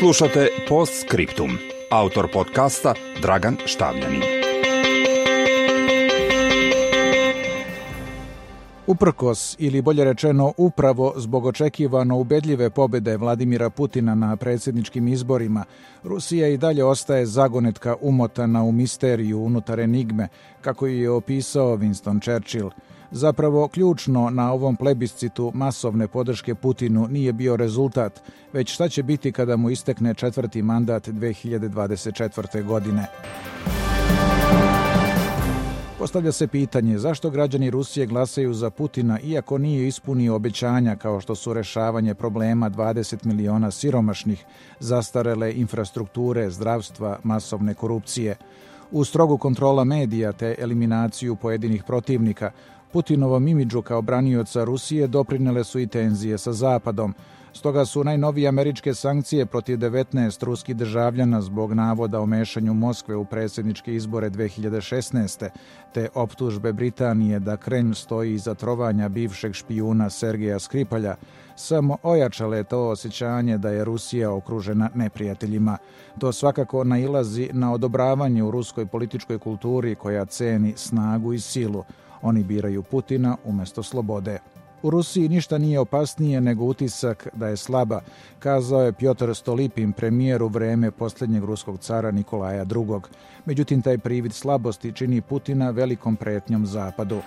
Slušate Post Scriptum. Autor podcasta Dragan Štavljanin. Uprkos, ili bolje rečeno upravo zbog očekivano ubedljive pobede Vladimira Putina na predsjedničkim izborima, Rusija i dalje ostaje zagonetka umotana u misteriju unutar enigme, kako je opisao Winston Churchill – Zapravo, ključno na ovom plebiscitu masovne podrške Putinu nije bio rezultat, već šta će biti kada mu istekne četvrti mandat 2024. godine. Postavlja se pitanje zašto građani Rusije glasaju za Putina iako nije ispunio obećanja kao što su rešavanje problema 20 miliona siromašnih, zastarele infrastrukture, zdravstva, masovne korupcije. U strogu kontrola medija te eliminaciju pojedinih protivnika, Putinovom imidžu kao branioca Rusije doprinele su i tenzije sa Zapadom. Stoga su najnovije američke sankcije protiv 19 ruskih državljana zbog navoda o mešanju Moskve u predsjedničke izbore 2016. te optužbe Britanije da Kreml stoji iza trovanja bivšeg špijuna Sergeja Skripalja, samo ojačale to osjećanje da je Rusija okružena neprijateljima. To svakako nailazi na odobravanje u ruskoj političkoj kulturi koja ceni snagu i silu. Oni biraju Putina umjesto slobode. U Rusiji ništa nije opasnije nego utisak da je slaba, kazao je Piotr Stolipin, premijer u vreme posljednjeg ruskog cara Nikolaja II. Međutim, taj privid slabosti čini Putina velikom pretnjom Zapadu.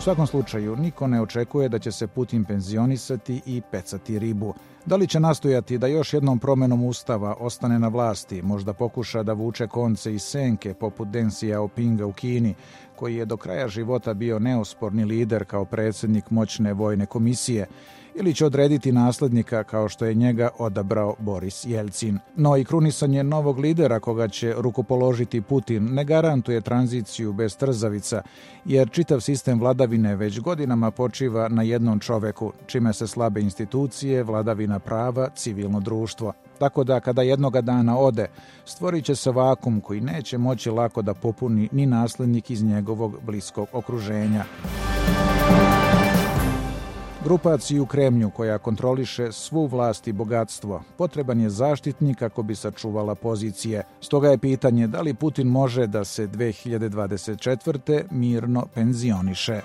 U svakom slučaju, niko ne očekuje da će se Putin penzionisati i pecati ribu. Da li će nastojati da još jednom promenom ustava ostane na vlasti, možda pokuša da vuče konce i senke poput Deng Xiaopinga u Kini, koji je do kraja života bio neosporni lider kao predsjednik moćne vojne komisije, ili će odrediti naslednika kao što je njega odabrao Boris Jelcin. No i krunisanje novog lidera koga će rukopoložiti Putin ne garantuje tranziciju bez trzavica, jer čitav sistem vladavine već godinama počiva na jednom čoveku, čime se slabe institucije, vladavina prava, civilno društvo. Tako da kada jednoga dana ode, stvorit će se vakum koji neće moći lako da popuni ni naslednik iz njegovog bliskog okruženja. Grupaciju u Kremlju koja kontroliše svu vlast i bogatstvo potreban je zaštitnik kako bi sačuvala pozicije. Stoga je pitanje da li Putin može da se 2024. mirno penzioniše.